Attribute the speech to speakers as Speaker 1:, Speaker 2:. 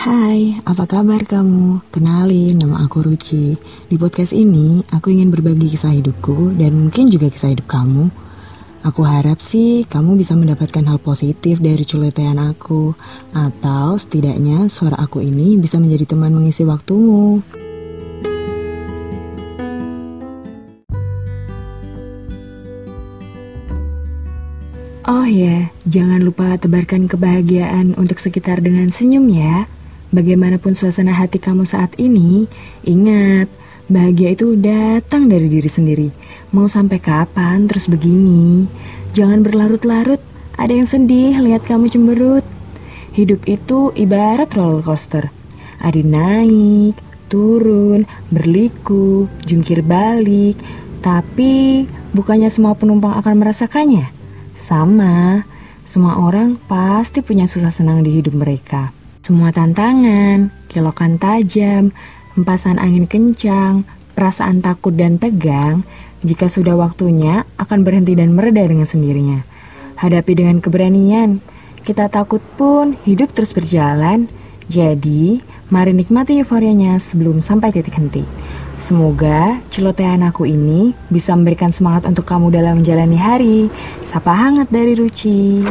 Speaker 1: Hai, apa kabar kamu? Kenalin, nama aku Ruci. Di podcast ini, aku ingin berbagi kisah hidupku dan mungkin juga kisah hidup kamu. Aku harap sih kamu bisa mendapatkan hal positif dari celotehan aku, atau setidaknya suara aku ini bisa menjadi teman mengisi waktumu. Oh ya, jangan lupa tebarkan kebahagiaan untuk sekitar dengan senyum ya. Bagaimanapun suasana hati kamu saat ini, ingat, bahagia itu datang dari diri sendiri. Mau sampai kapan terus begini? Jangan berlarut-larut, ada yang sedih lihat kamu cemberut. Hidup itu ibarat roller coaster. Ada naik, turun, berliku, jungkir balik. Tapi bukannya semua penumpang akan merasakannya? Sama, semua orang pasti punya susah senang di hidup mereka. Semua tantangan, kilokan tajam, empasan angin kencang, perasaan takut dan tegang, jika sudah waktunya akan berhenti dan mereda dengan sendirinya. Hadapi dengan keberanian, kita takut pun hidup terus berjalan, jadi mari nikmati euforianya sebelum sampai titik henti. Semoga celotehan aku ini bisa memberikan semangat untuk kamu dalam menjalani hari. Sapa hangat dari Ruci.